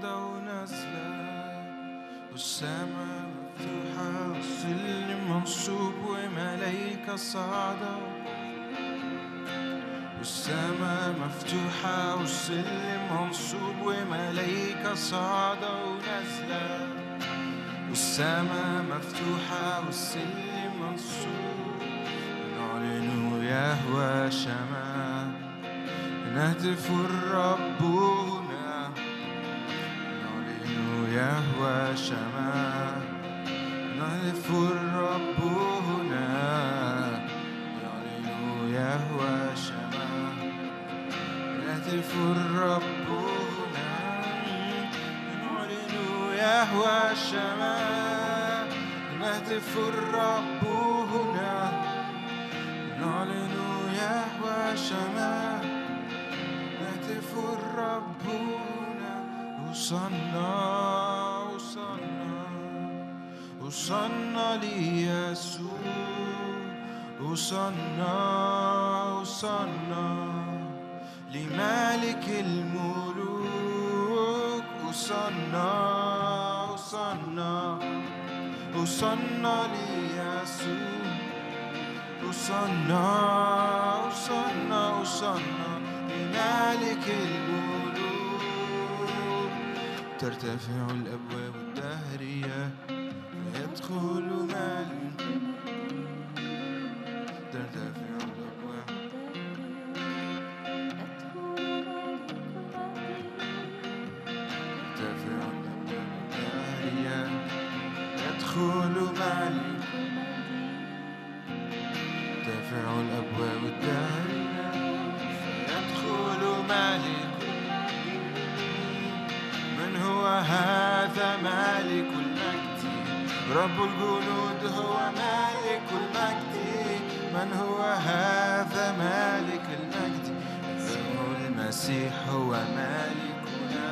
صاعدة ونازلة والسما مفتوحة والسلم منصوب وملايكة صاعدة. والسما مفتوحة والسلم منصوب وملايكة صاعدة ونازلة. والسما مفتوحة والسلم منصوب. نعلن يهوى شما نهتف الرب يهوى شما نهتف الرب هنا. نعلن يهوى شما نهتف الرب هنا. نعلن يهوى شما نهتف الرب هنا. نعلن يهوى شما نهتف الرب وصلنا وصلنا وصلنا ليسوع وصلنا وصلنا لمالك الملوك وصلنا وصلنا وصلنا ليسوع وصلنا وصلنا وصلنا لمالك الملوك ترتفع الأبواب الدهرية ويدخل رب الجنود هو مالك المجد. من هو هذا مالك المجد؟ اسمه المسيح هو مالكنا.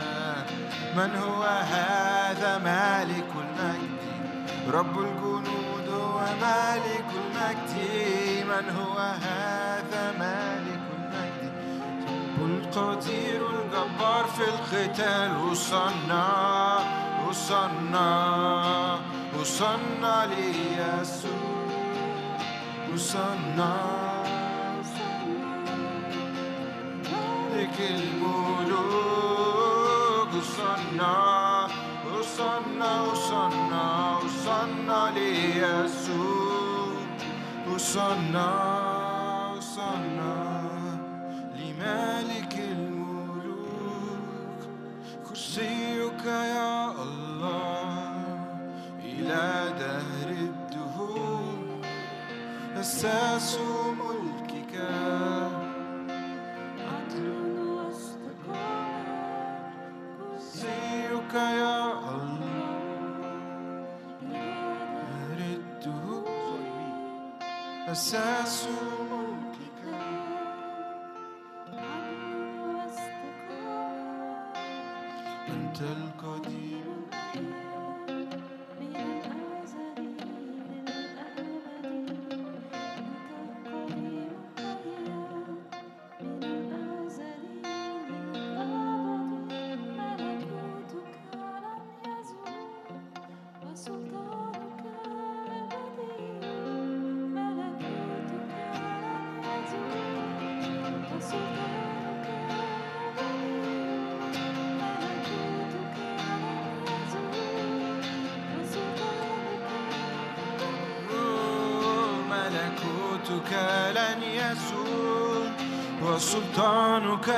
من هو هذا مالك المجد؟ رب الجنود هو مالك المجد. من هو هذا مالك المجد؟ رب القدير الجبار في القتال. وصلنا وصلنا وصلنا ليسوع وصلنا لك الملوك وصلنا وصلنا وصلنا وصلنا ليسوع وصلنا وصلنا أساس ملكوتك لن يزول وسلطانك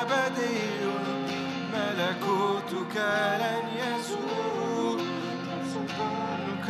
أبدي ملكوتك لن يزول سلطانك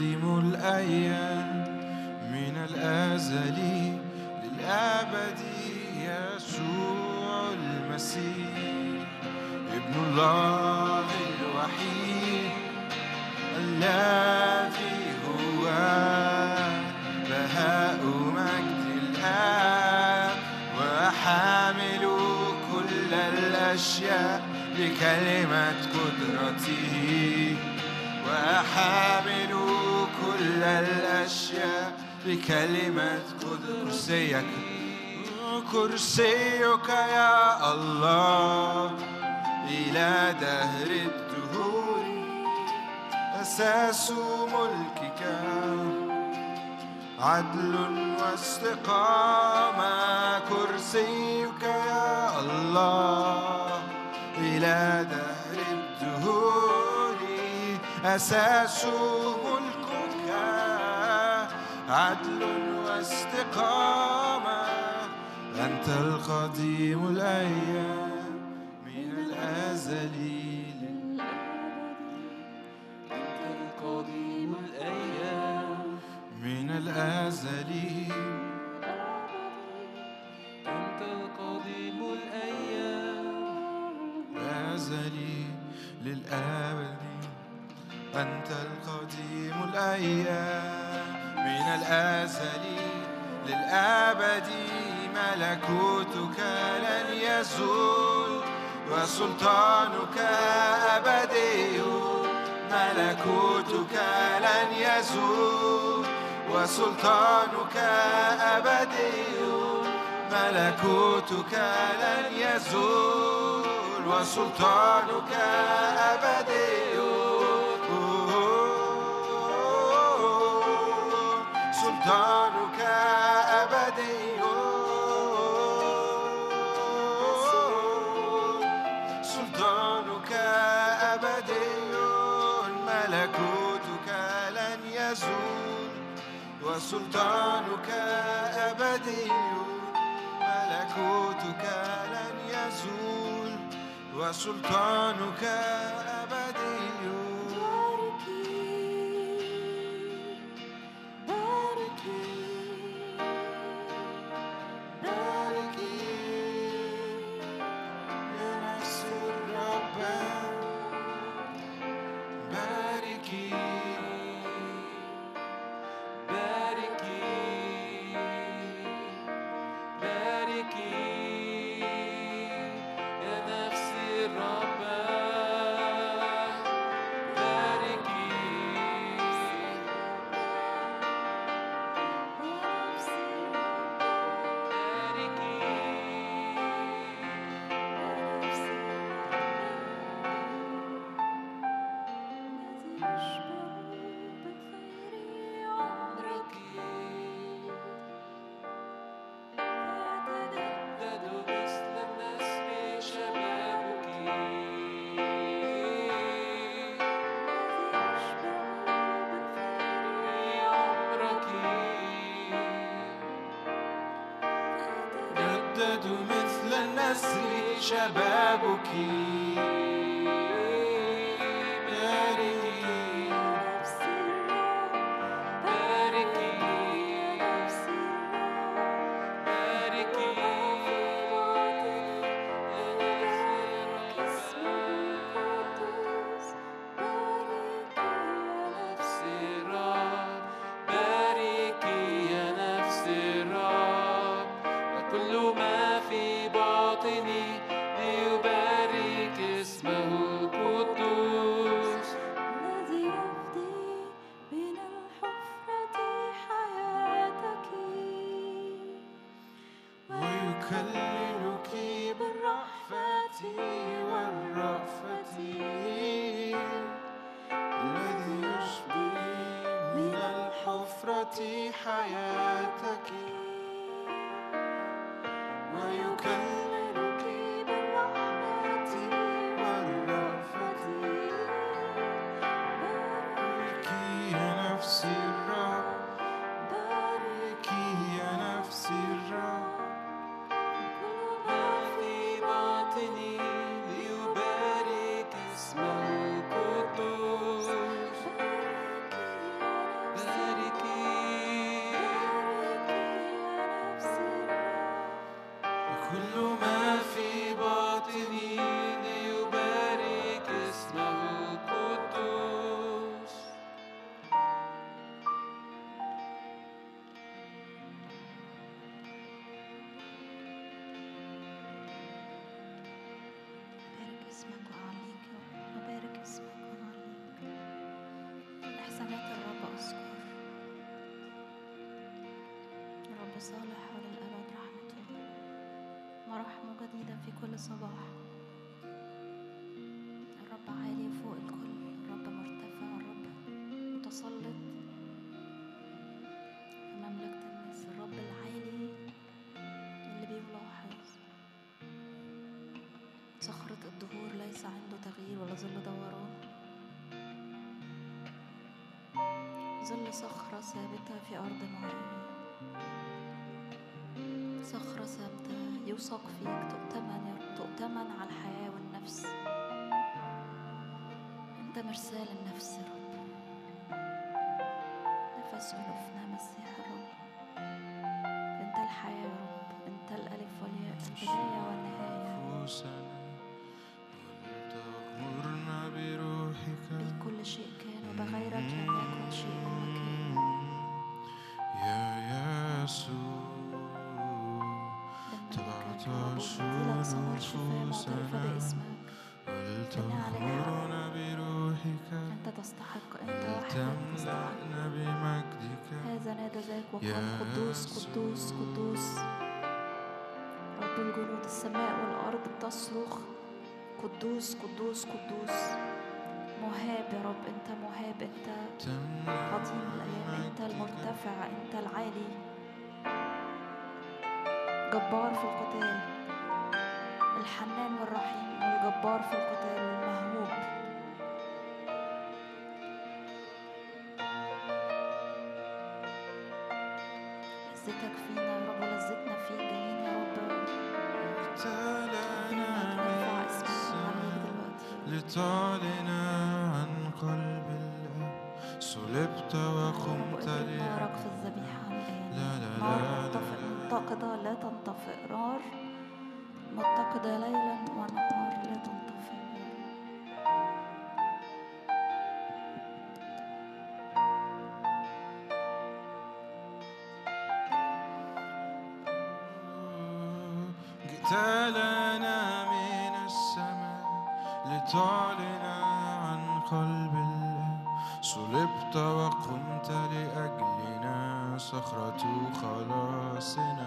القديم الأيام من الأزل للأبد يسوع المسيح ابن الله الوحيد الذي هو بهاء مجد الآب وحامل كل الأشياء بكلمة قدرته. بكلمة كرسيك كرسيك يا الله. إلى دهر الدهور أساس ملكك. عدل واستقامة كرسيك يا الله. إلى دهر الدهور أساس ملكك عدل واستقامة أنت القديم الأيام من الأزل أنت القديم الأيام من الأزل. أنت القديم الأيام أزلي للأبد. أنت القديم الأيام من الأزل للأبد ملكوتك لن يزول وسلطانك أبدي ملكوتك لن يزول وسلطانك أبدي ملكوتك لن يزول وسلطانك سلطانك أبدي. سلطانك أبدي. ملكوتك لن يزول. وسلطانك أبدي. ملكوتك لن يزول. وسلطانك أبدي. صباح الرب عالي فوق الكل. الرب مرتفع. الرب متسلط. في مملكة الناس. الرب العالي اللي بيلاحظ. صخرة الدهور ليس عنده تغيير ولا ظل دوران. ظل صخرة ثابتة في أرض معينة. صخرة ثابتة. يوثق فيك. تؤتمن يا رب تؤتمن على الحياة والنفس. أنت مرسال النفس يا رب. نفس أنوفنا مسيح الرب. أنت الحياة يا رب. أنت الألف والياء. البداية والنهاية. ثمر شفاء معترفة باسمك ولتغمرنا بروحك. أنت تستحق أنت وحدك تستحق. بمجدك. هذا نادى ذاك وقال قدوس. قدوس قدوس. رب الجنود السماء والأرض بتصرخ. قدوس قدوس قدوس. مهاب يا رب أنت مهاب أنت عظيم الأيام. أنت المرتفع أنت العالي. جبار في القتال. الحنان والرحيم والجبار في القتال والمهوب لذتك فينا متقدة ليلا ونهار لا تنطفئ. من السماء لتعلن عن قلب الأب صلبت وقمت لأجلنا صخرة خلاصنا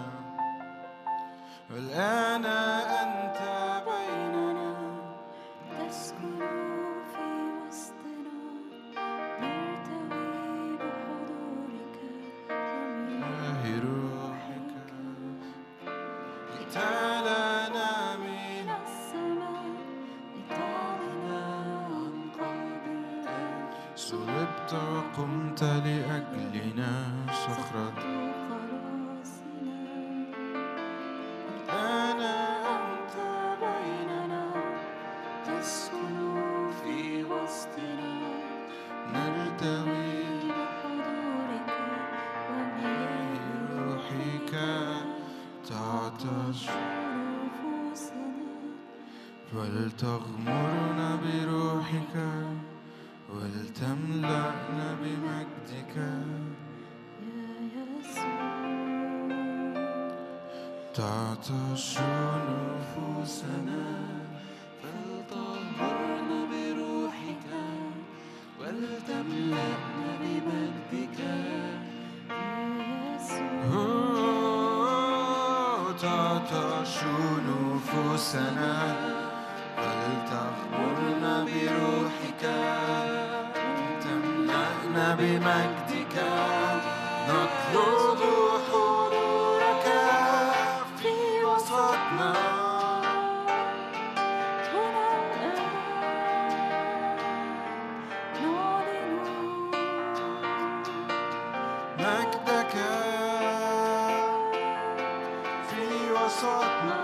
مجدك في وسطنا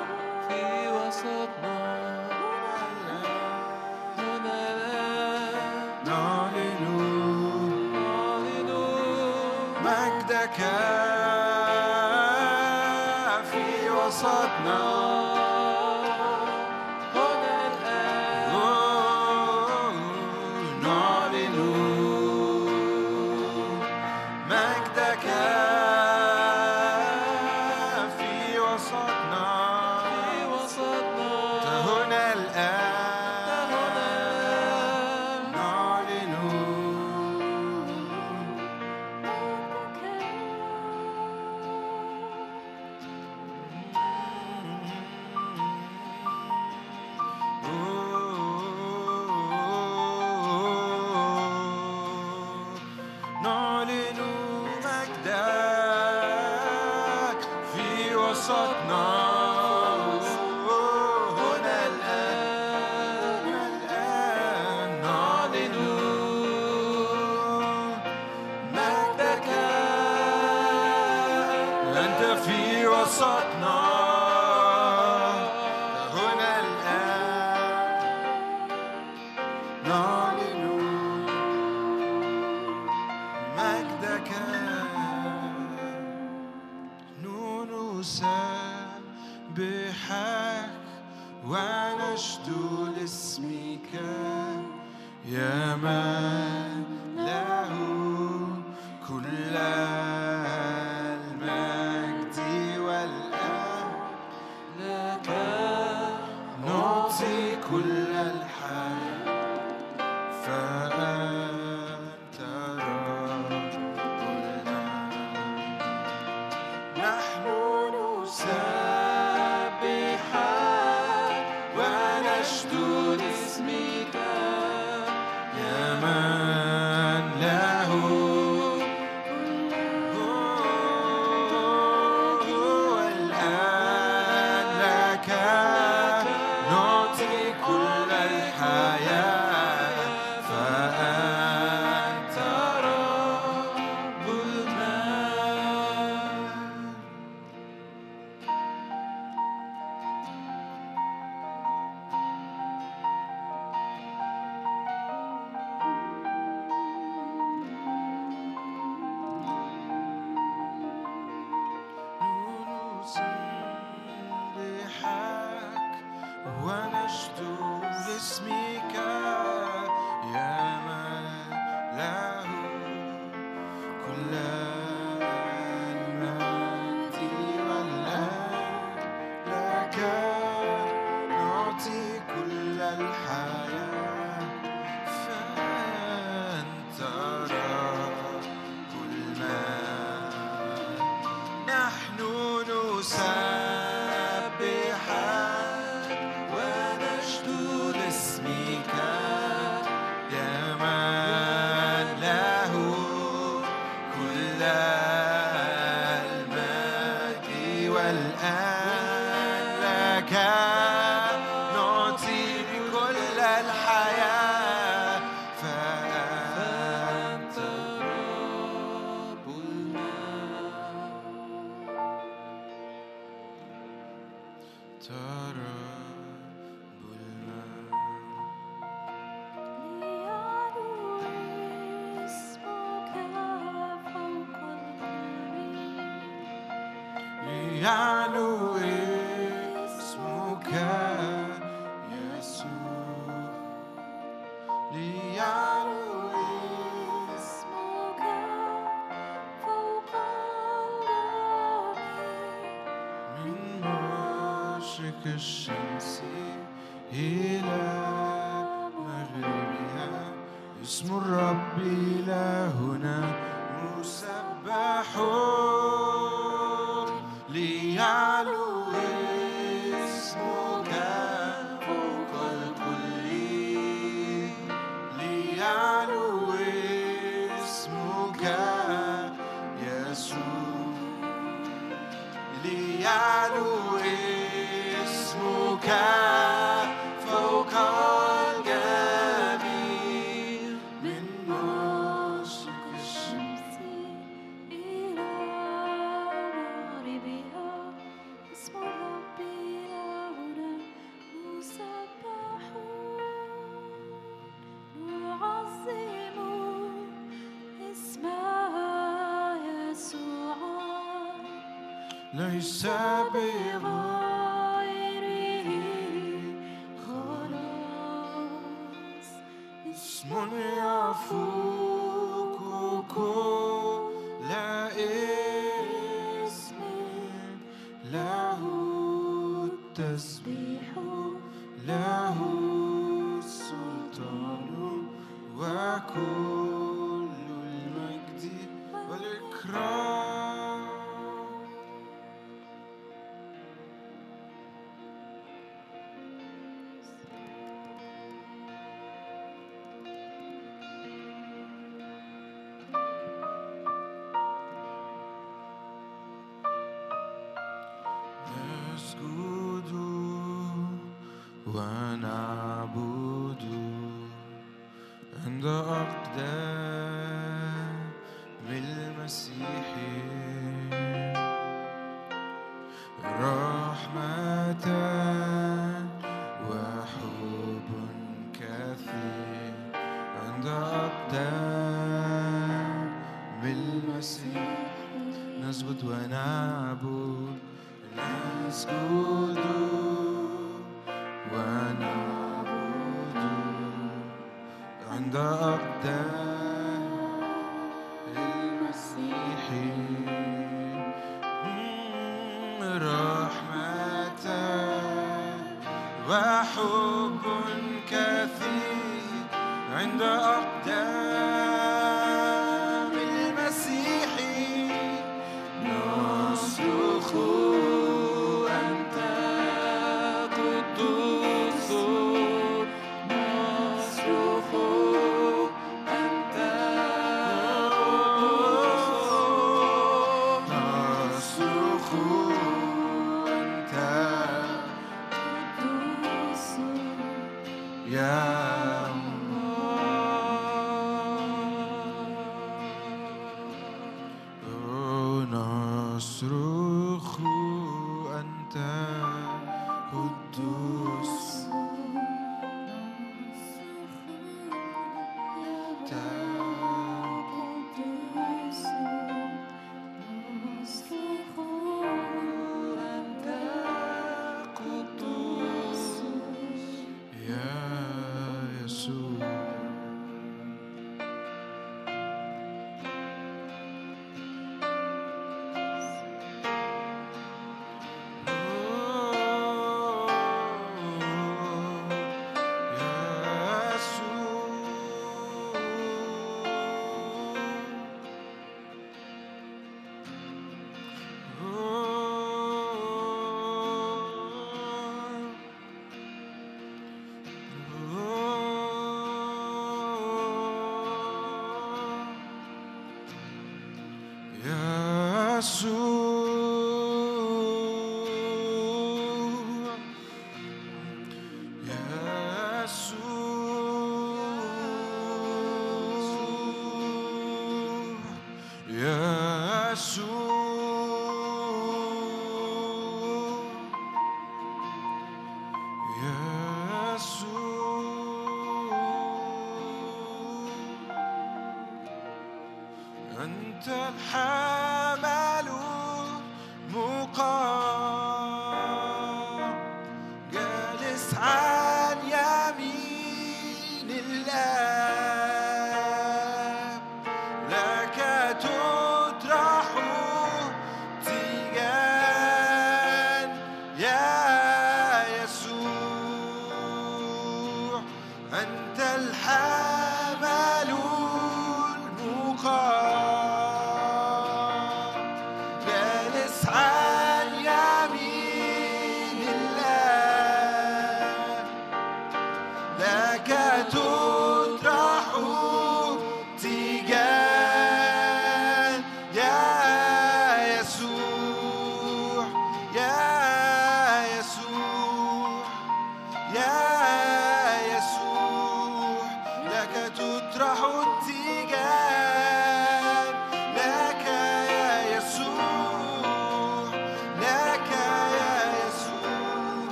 يسوع أنت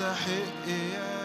يستحق إياه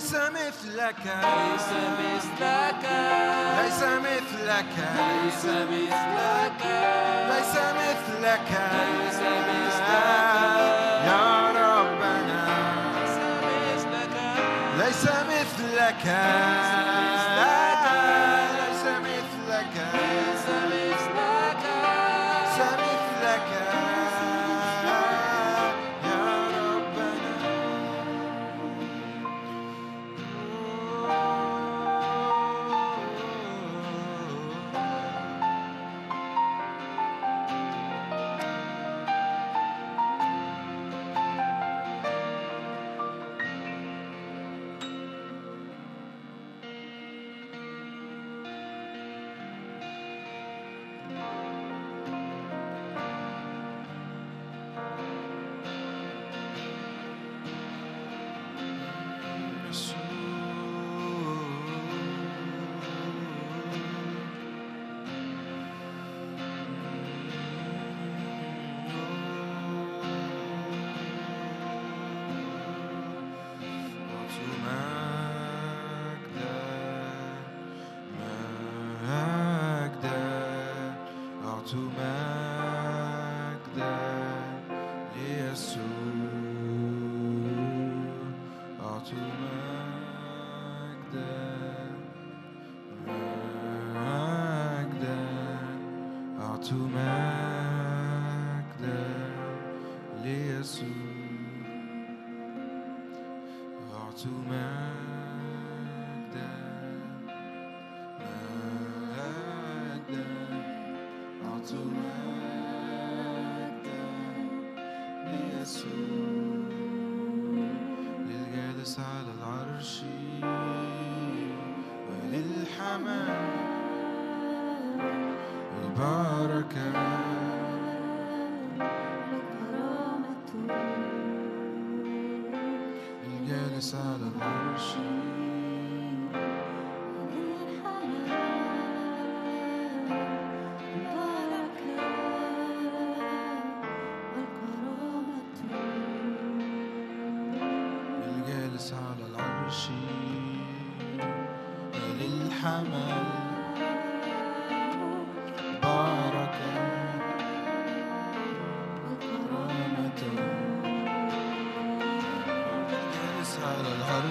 ليس مثلك. ليس مثلك. ليس مثلك. ليس مثلك. I can.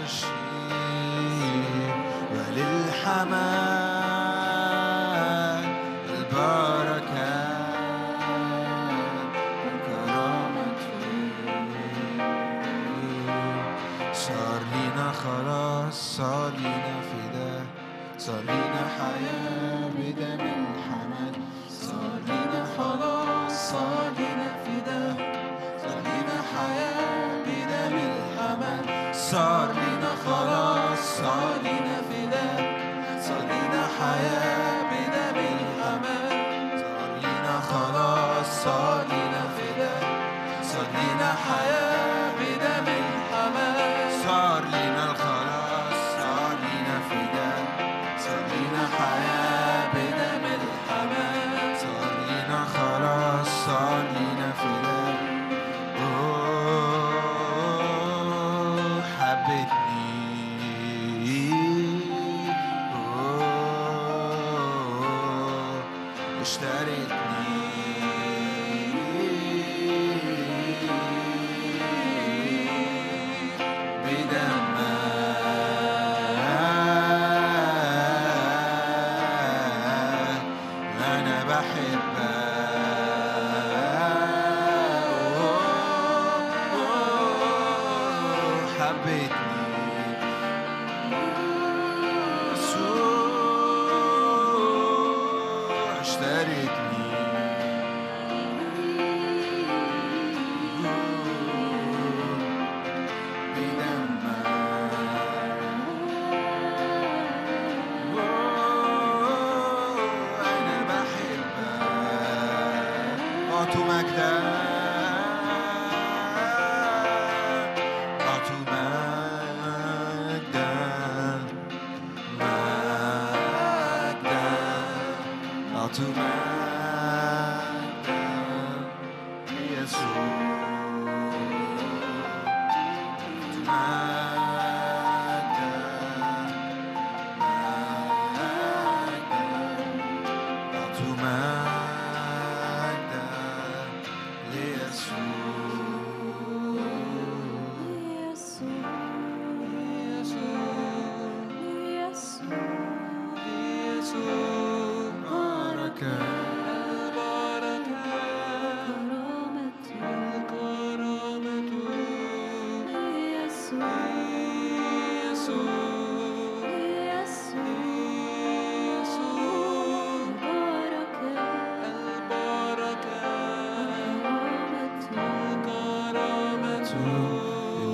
العرش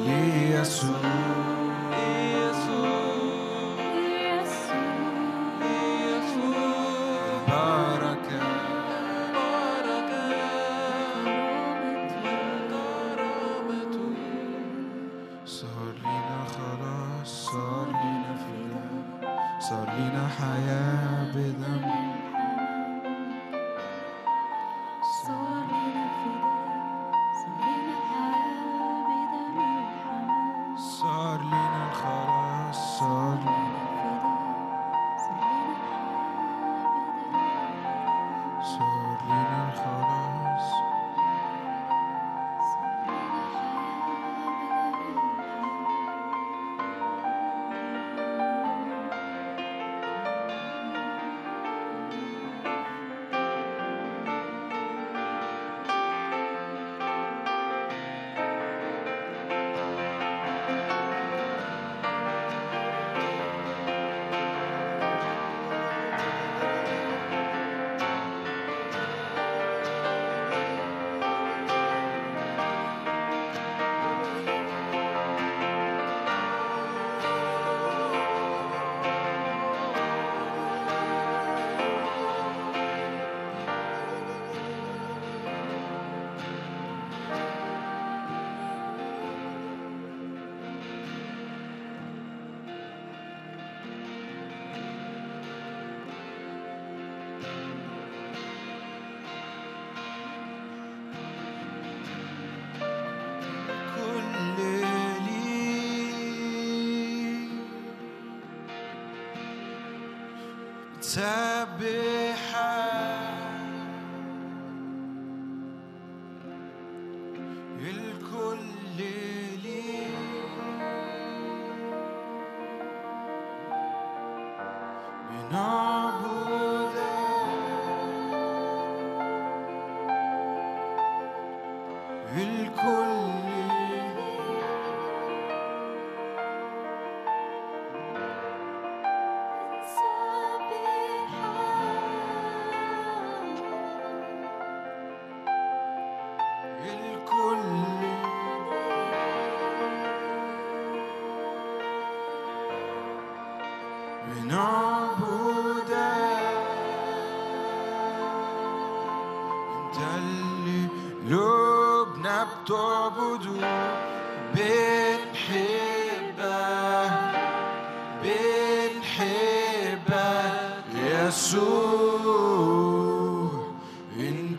ليسوع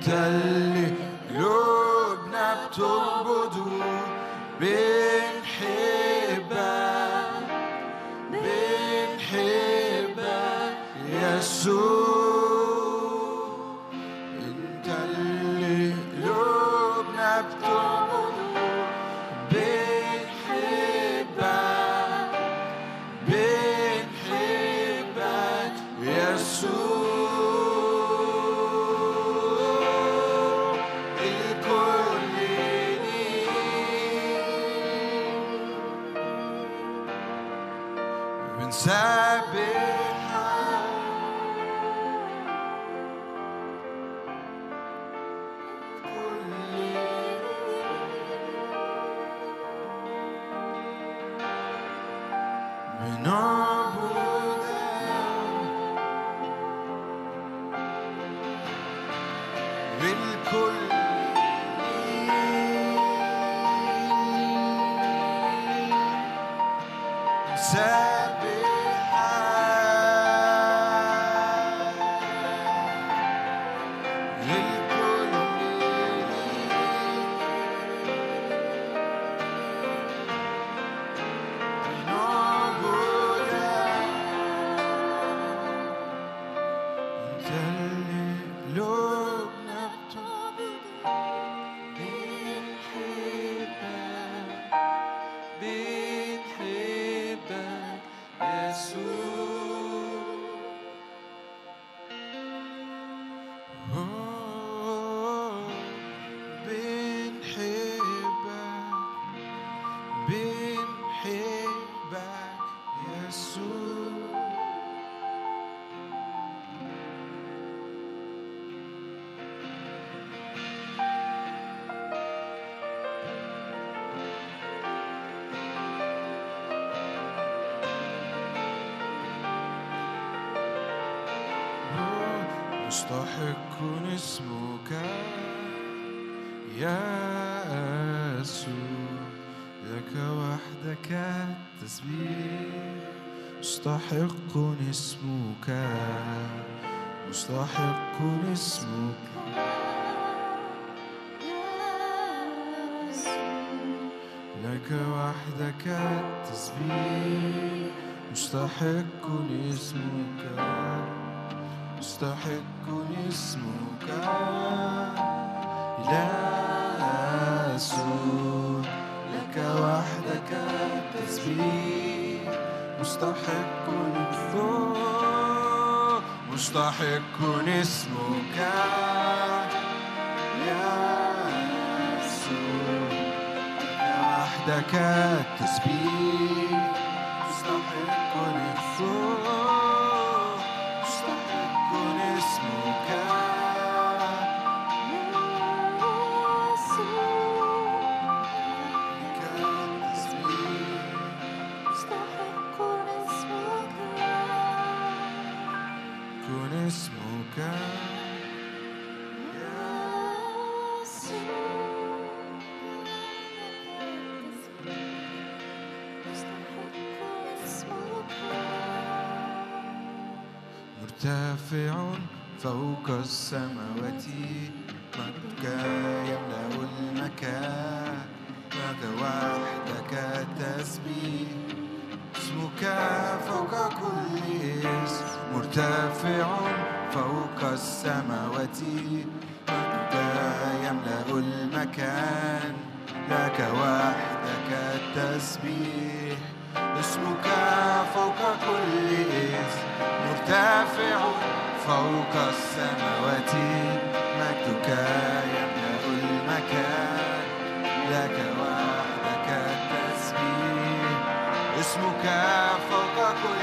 كلا اسمك مستحق اسمك. لك وحدك التسبيح مستحق اسمك. مستحق اسمك. لا أسود لك وحدك التسبيح. مستحق للثوب مستحق اسمك يا يسوع. وحدك التسبيح. مستحق للثوب مستحق اسمك. مرتفع فوق السماوات مجدك يملأ المكان. لك وحدك تسبيح اسمك فوق كل اسم. مرتفع فوق السماوات مجدك يملأ المكان. لك وحدك التسبيح. فوق السماوات مجدك يملأ المكان لك وحدك التسبيح. اسمك فوق كل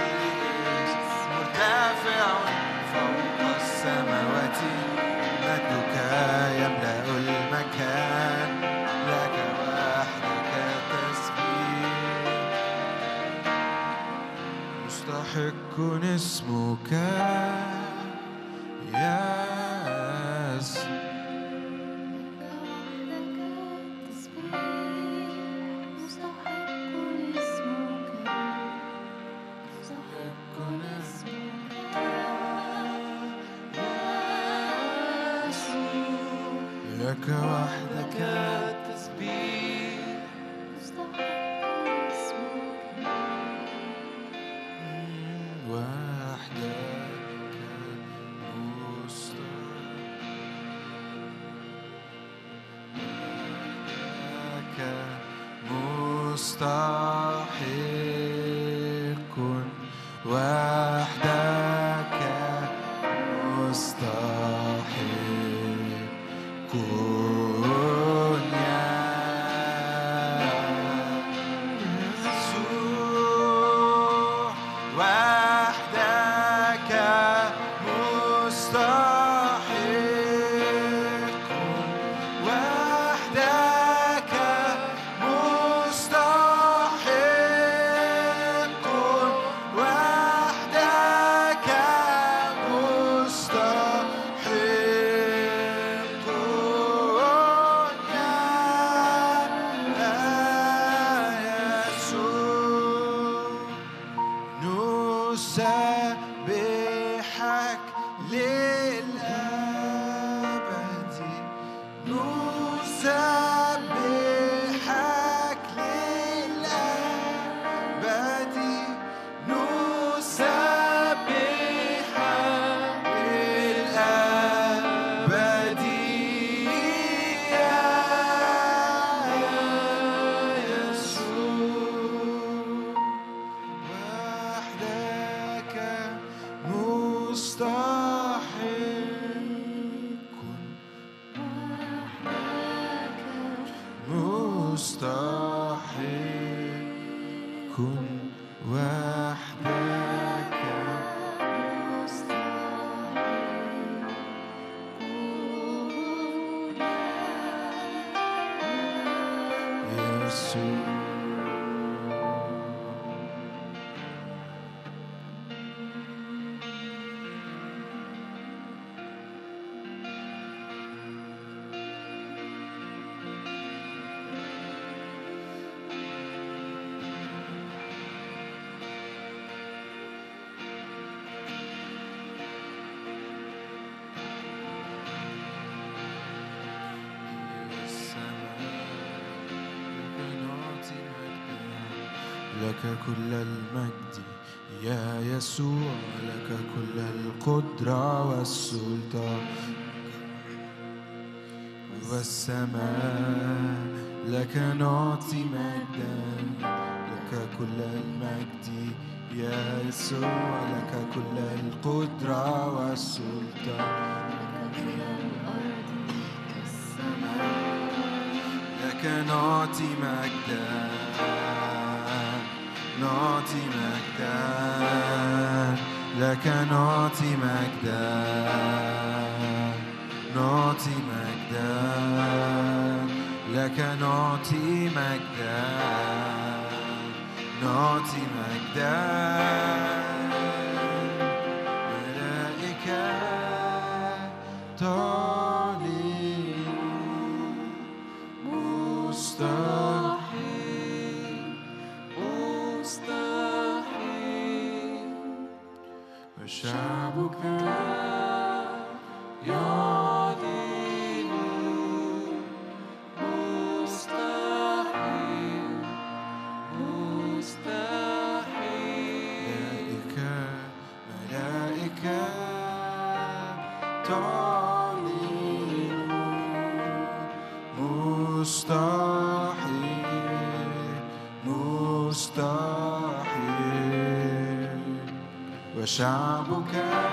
اسم مرتفع فوق السماوات مجدك يملأ المكان لك وحدك التسبيح. مستحق كل المجد يا يسوع لك كل القدرة والسلطان. والسماء لك نعطي مجدا لك كل المجد. يا يسوع لك كل القدرة والسلطان. لك نعطي مجدا نعطي مجدا لك نعطي مجدا نعطي مجدا لك نعطي مجدا نعطي مجدا Albuquerque.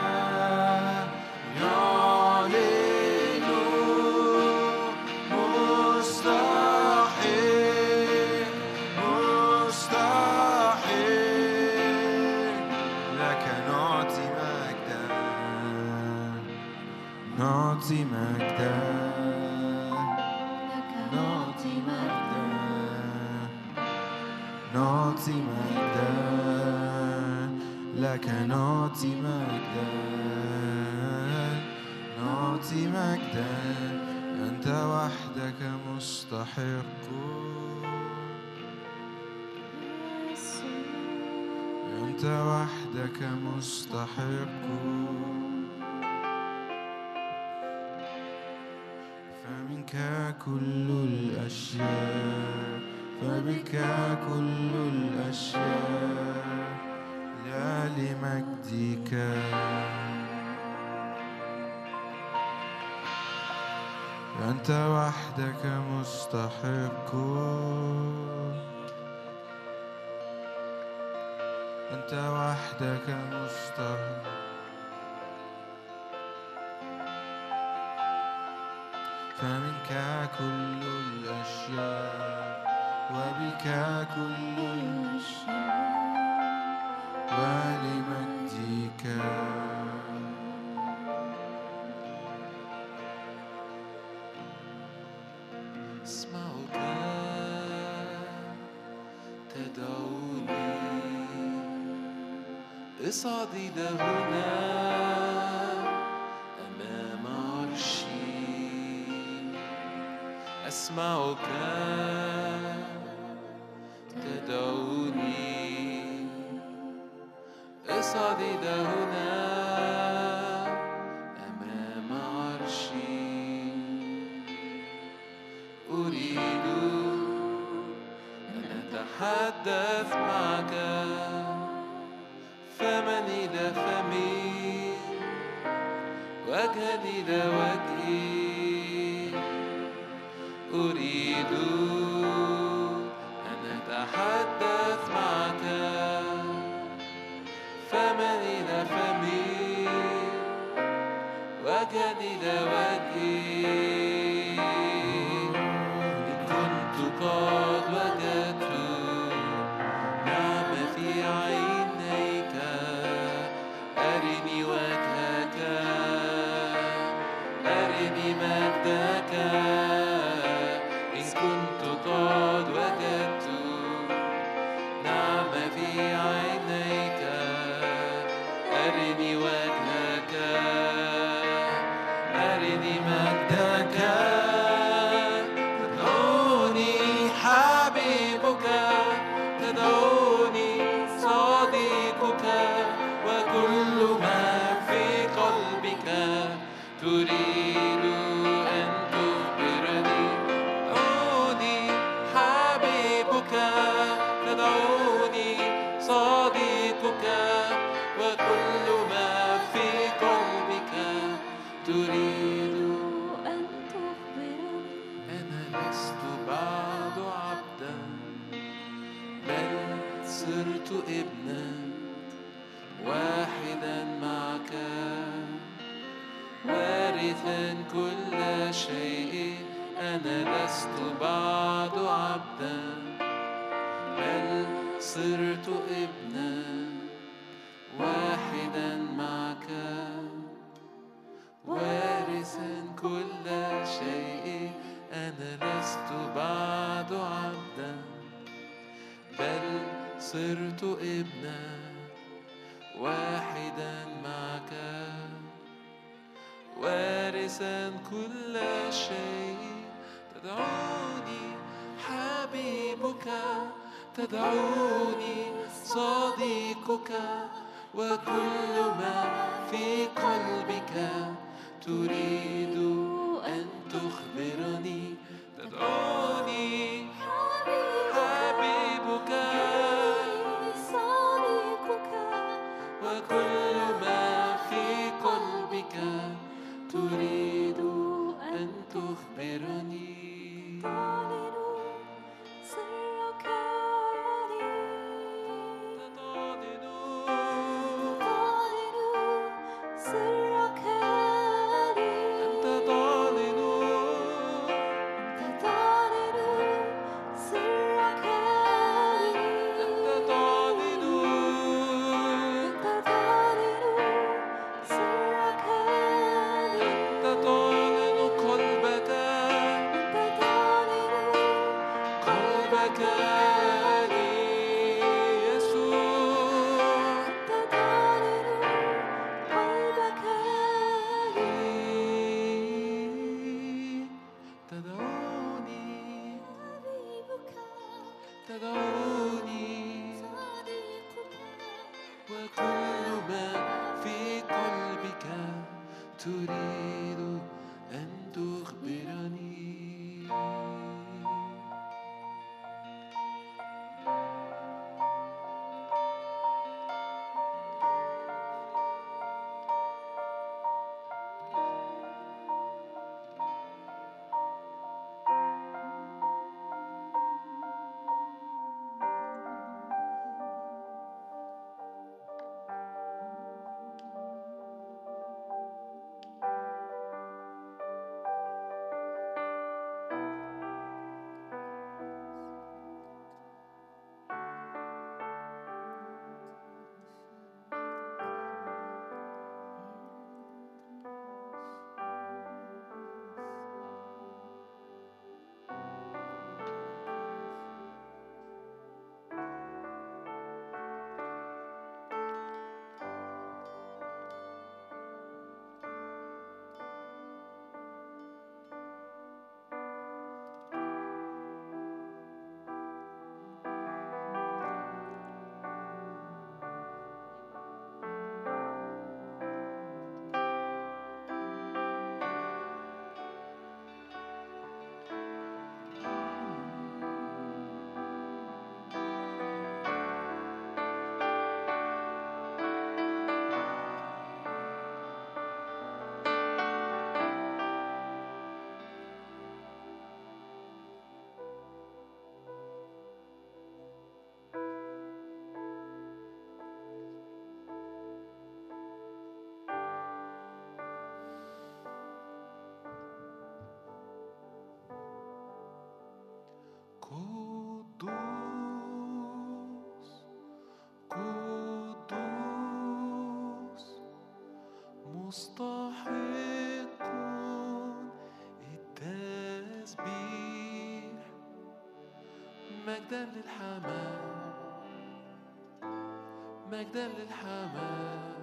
لك نعطي مجدا نعطي مجدا أنت وحدك مستحق. أنت وحدك مستحق. فمنك كل الأشياء فبك كل الأشياء. أنت وحدك مستحق. أنت وحدك مستحق. فمنك كل الأشياء وبك كل الأشياء. ولمجدك. ده هنا أمام عرشي. أسمعك تدعوني. اصعدي ده هنا God. لست بعد عبدا بل صرت ابنا واحدا معك. وارثا كل شيء أنا لست بعد عبدا بل صرت ابنا واحدا معك. وارثا كل شيء تدعوني حبيبك تدعوني صديقك وكل ما في قلبك تريد أن تخبرني. تدعوني حبيبك صديقك وكل ما في قلبك تريد أن تخبرني. Oh. مجدا للحمام. مجدا للحمام.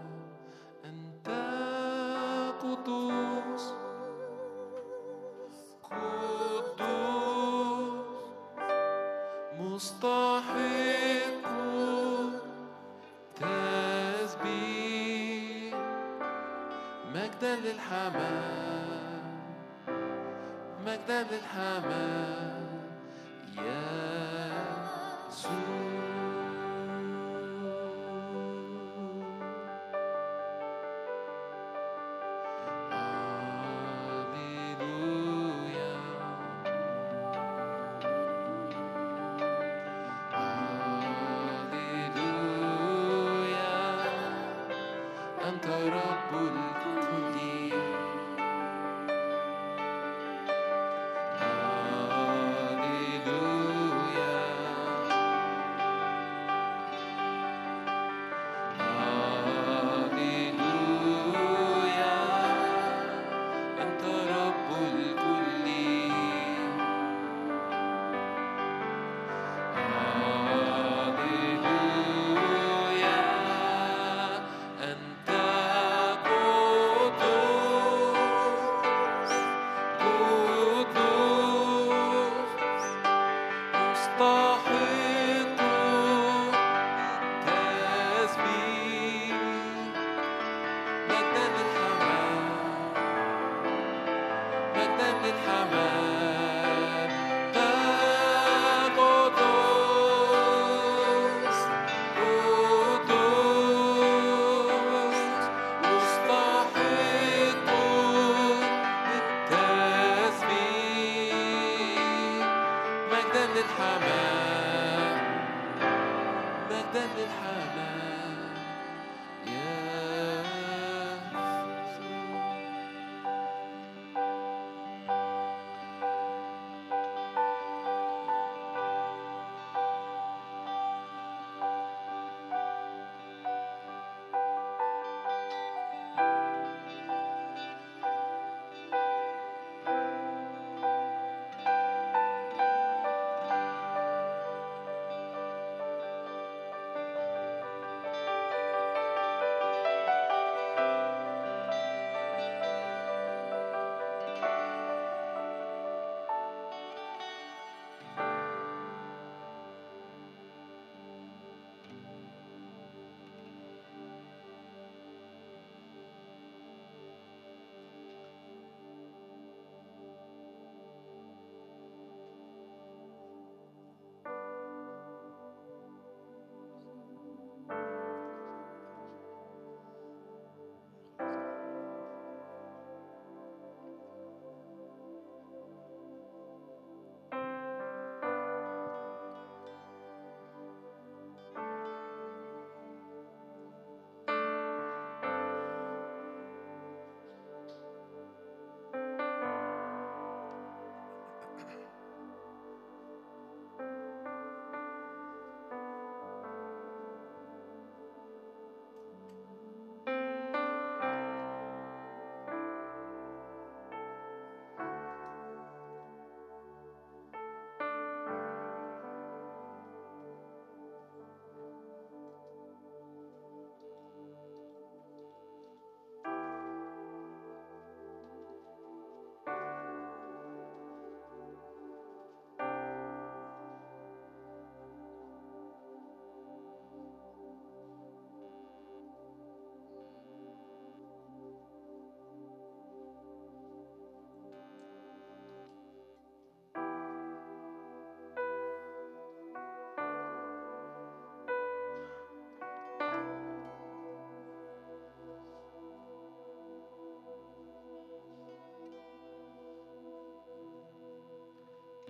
الحمام مجدا للحمام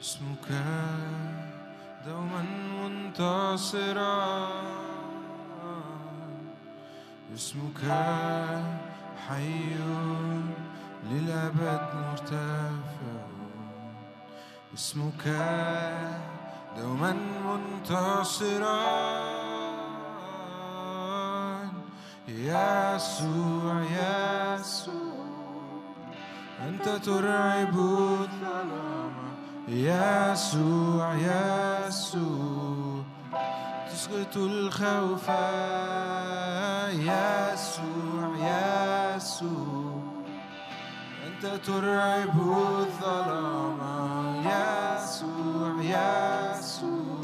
اسمك دوما منتصرا. اسمك حي للأبد مرتفع. اسمك دوما منتصرا. يسوع يسوع. أنت ترعب الظلام. يسوع يسوع تسقط الخوف. يسوع يسوع أنت ترعب الظلام. يسوع يسوع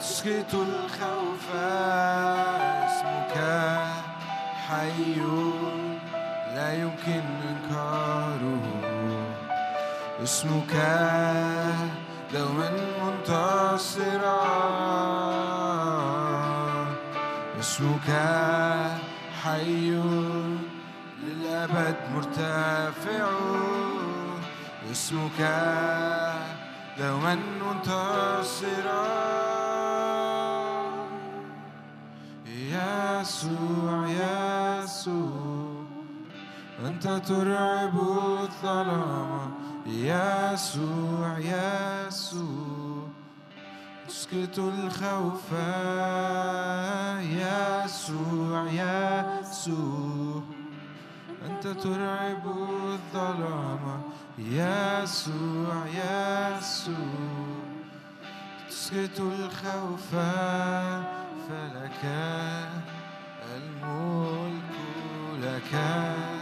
تسقط الخوف. اسمك حي. لا يمكن إنكاره. اسمك دوما منتصرا. اسمك حي للأبد مرتفع. اسمك دوما منتصرا. يسوع يسوع. أنت ترعب الظلام. يسوع يسوع تسكت الخوف. يسوع يسوع أنت ترعب الظلام. يسوع يسوع تسكت الخوف. فلك الملك لك.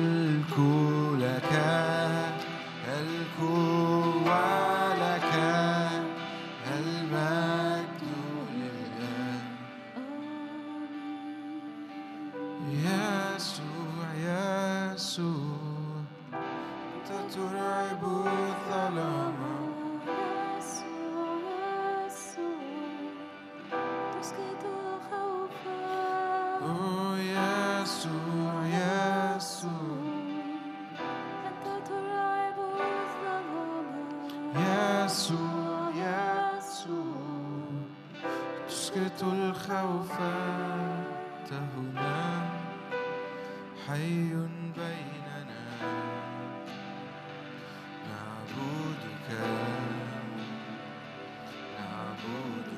يسوع يسوع تسكت الخوف أنت هنا. حي بيننا. نعبدك. نعبدك.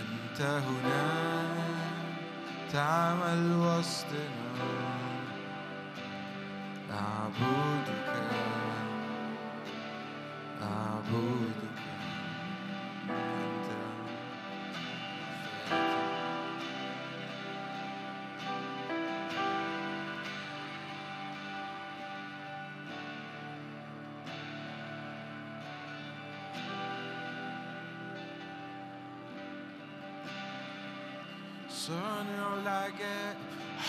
أنت هنا تعمل وسطنا. صانع العجائب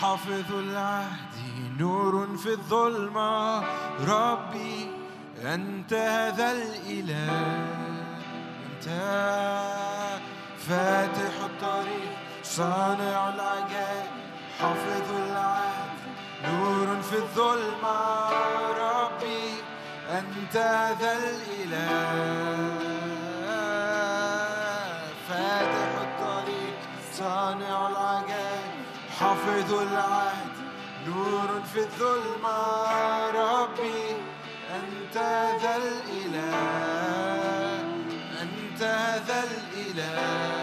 حافظ العهد نور في الظلمة. ربي أنت هذا الإله. أنت فاتح الطريق صانع العجائب حافظ العهد نور في الظلمة. ربي أنت ذا الإله. حافظ العهد نور في الظلمة. ربي أنت ذا الإله أنت ذا الإله.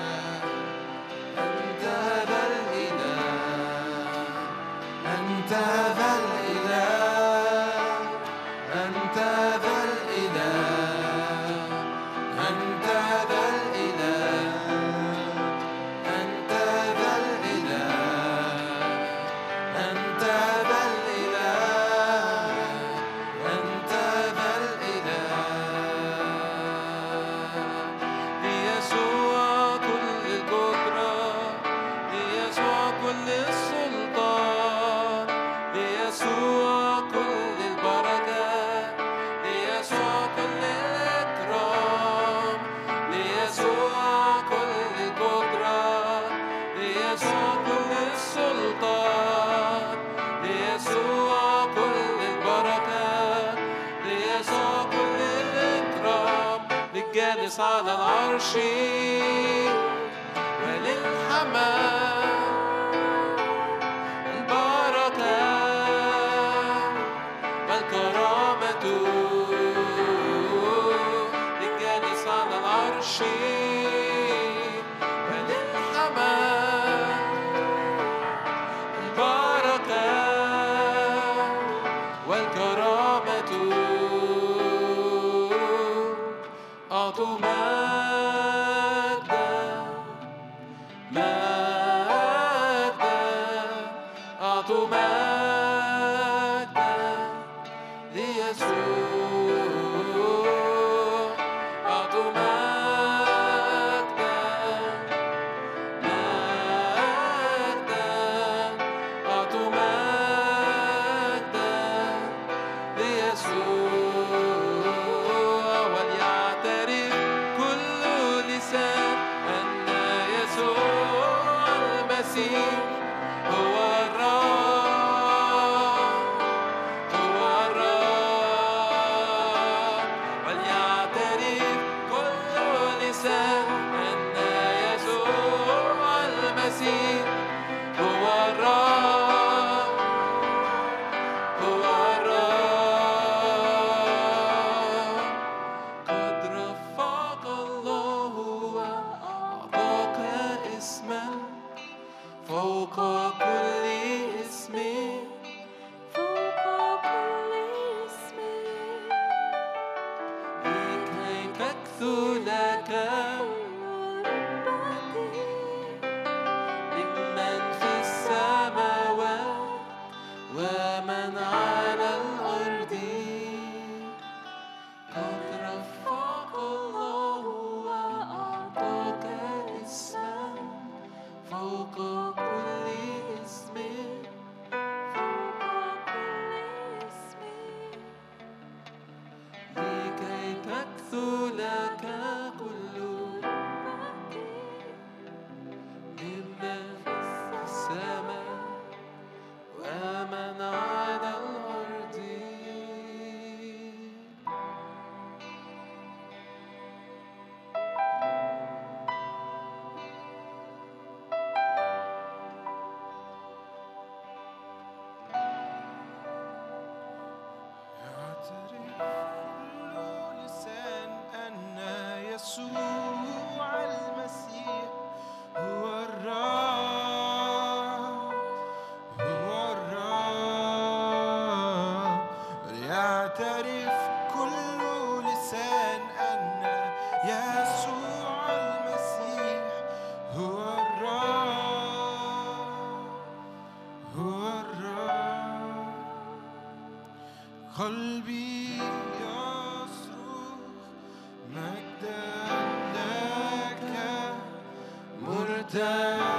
down.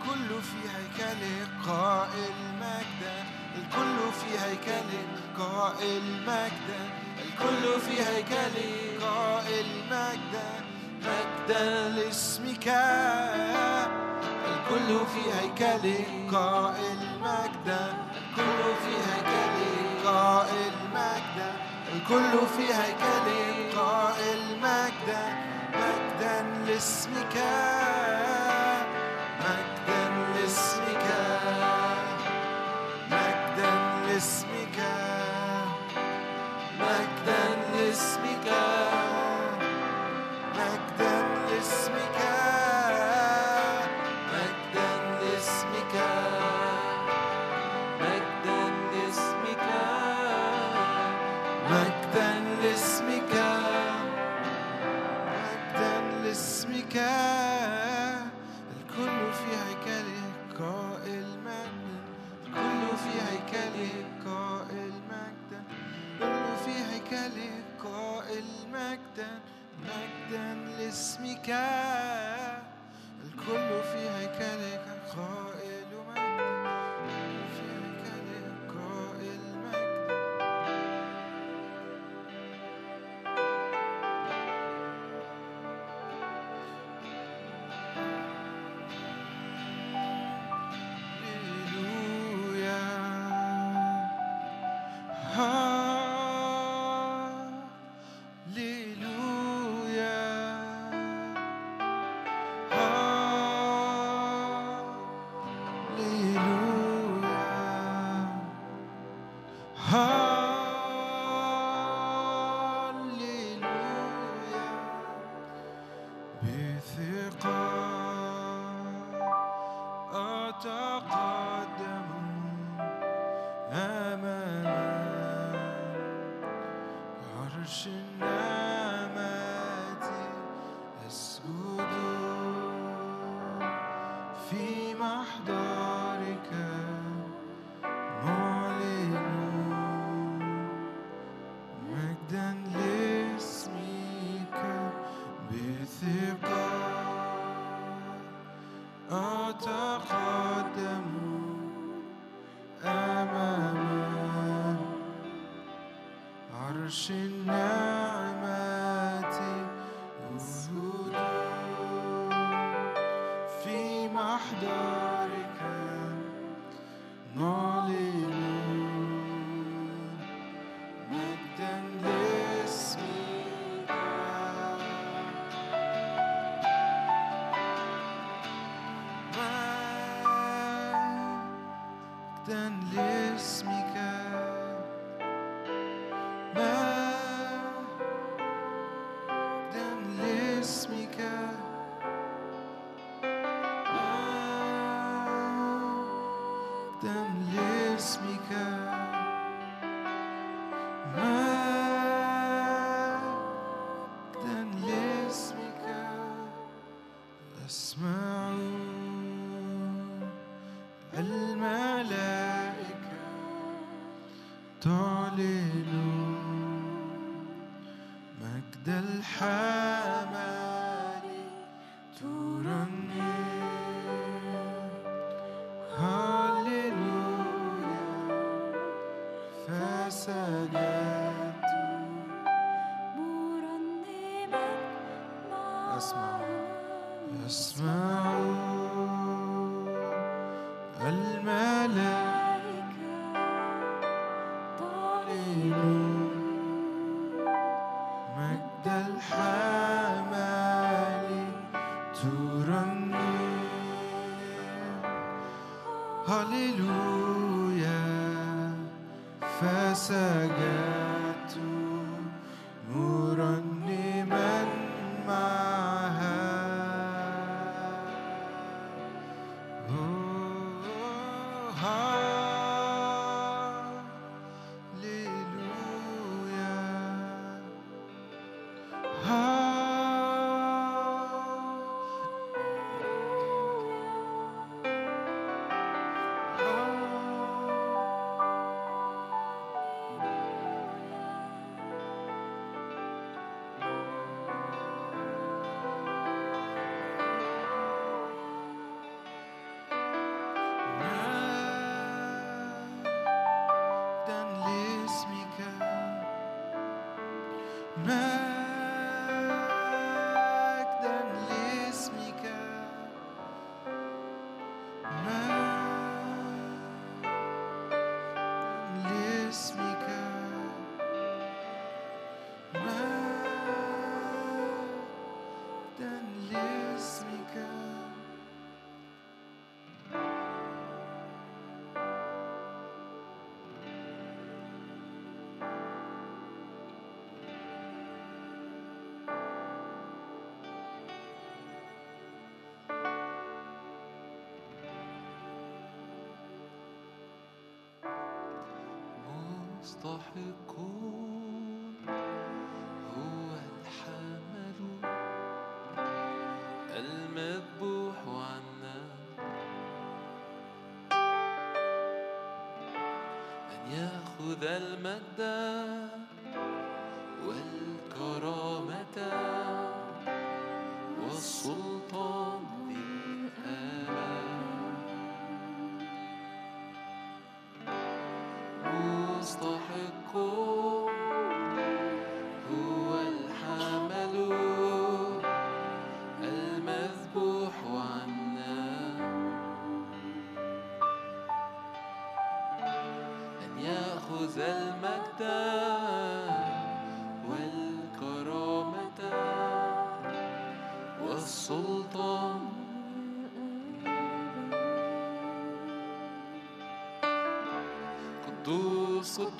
الكل في هيكل قائل مجد الكل في هيكل قائل مجد الكل في هيكل قائل مجد مجدا لاسمك. الكل في هيكل قائل مجد الكل في هيكل قائل مجد الكل في هيكل قائل مجد مجدا لاسمك. God. And lifts me, يضحكون هو الحمل المذبوح عنا أن يأخذ المدى.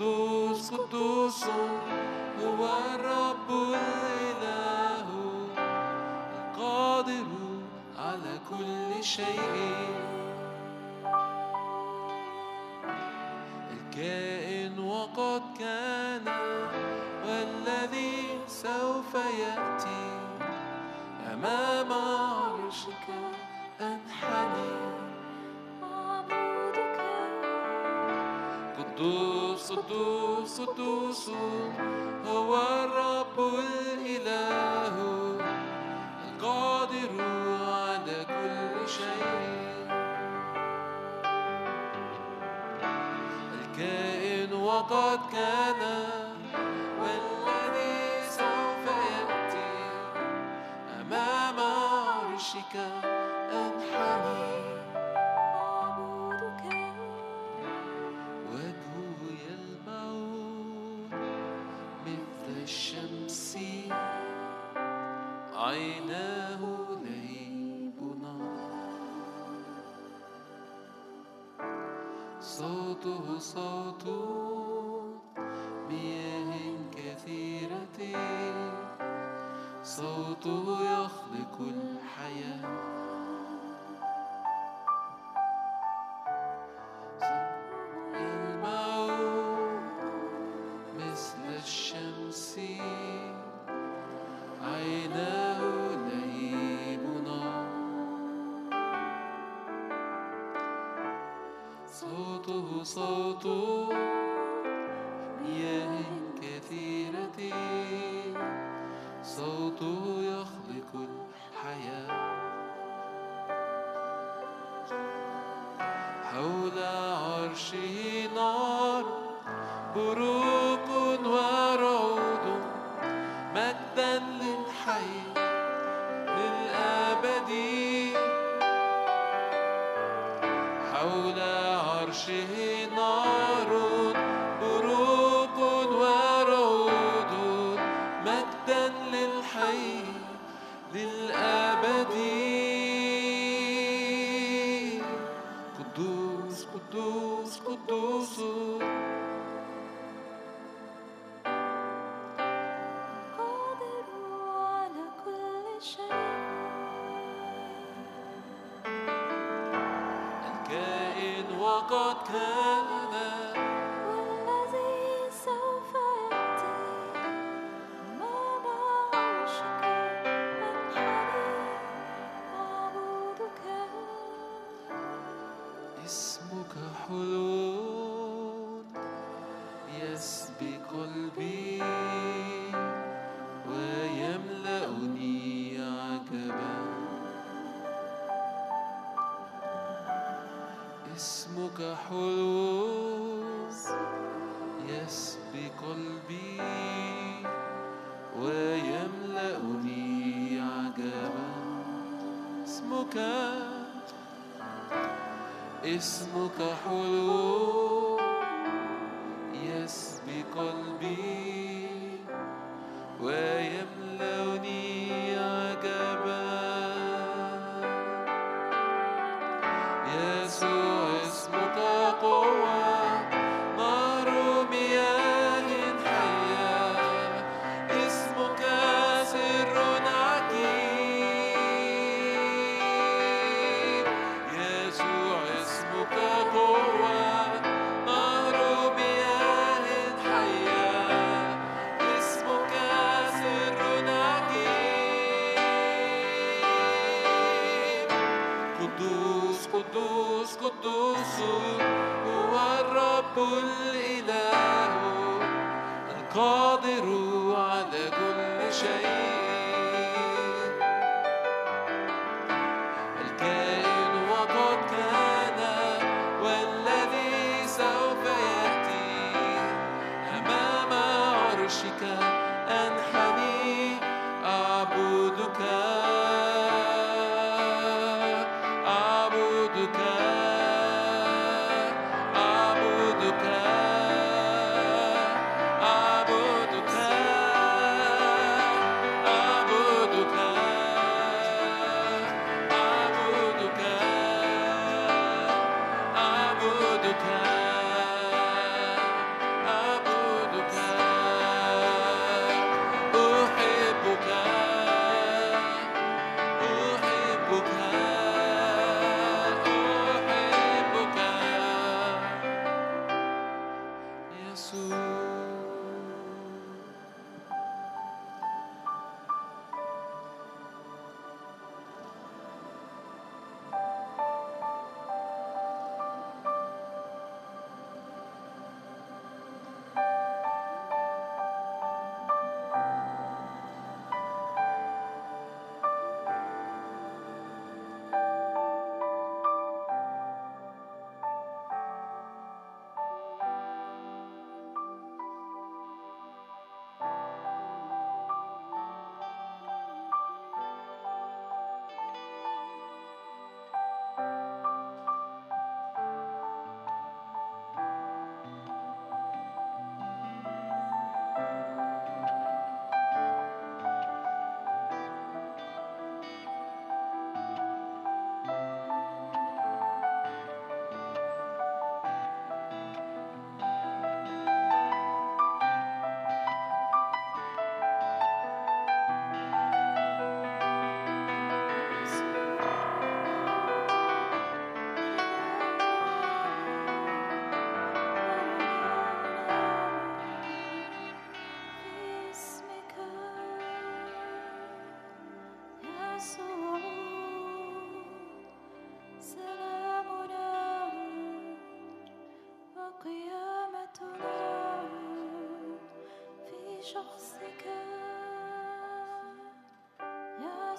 قدوس قدوس هو الرب الإله القادر على كل شيء الكائن وقد كان والذي سوف يأتي أمامه قدوس قدوس هو الرب الإله القادر على كل شيء. الكائن وقد كان والذي سوف يأتي أمام عرشك. صوت مياه كثيرة. صوته يخلق الحياة. حول عرشه نار برود.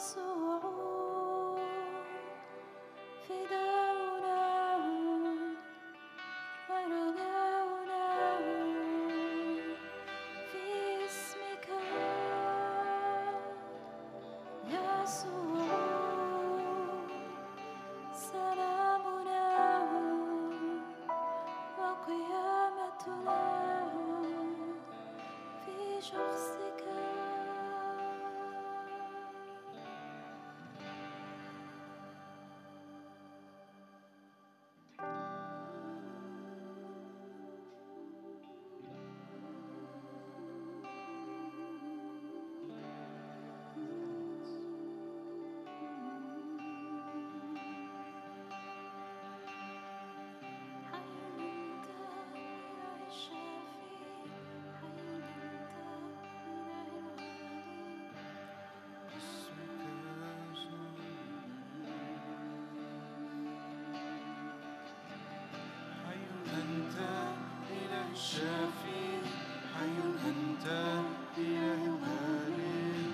يسوع الشافي حي أنت إله الغالي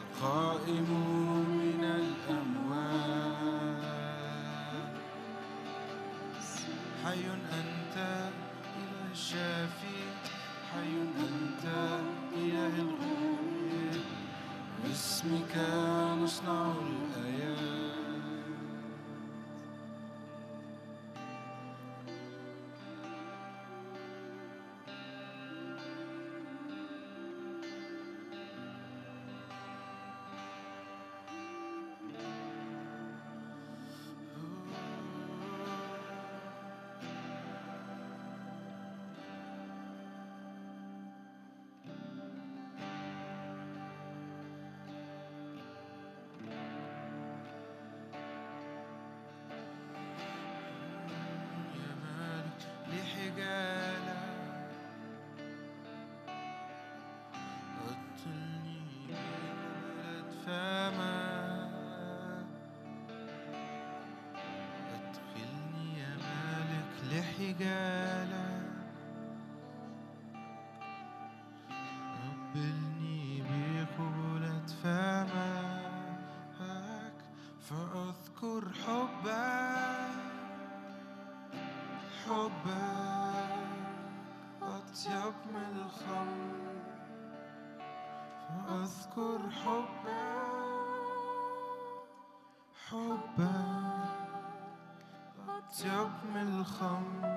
القائم لحجالة قبلني بقبلة فمك فأذكر حبك حبك أطيب من الخمر فأذكر حبك حبك أطيب من الخمر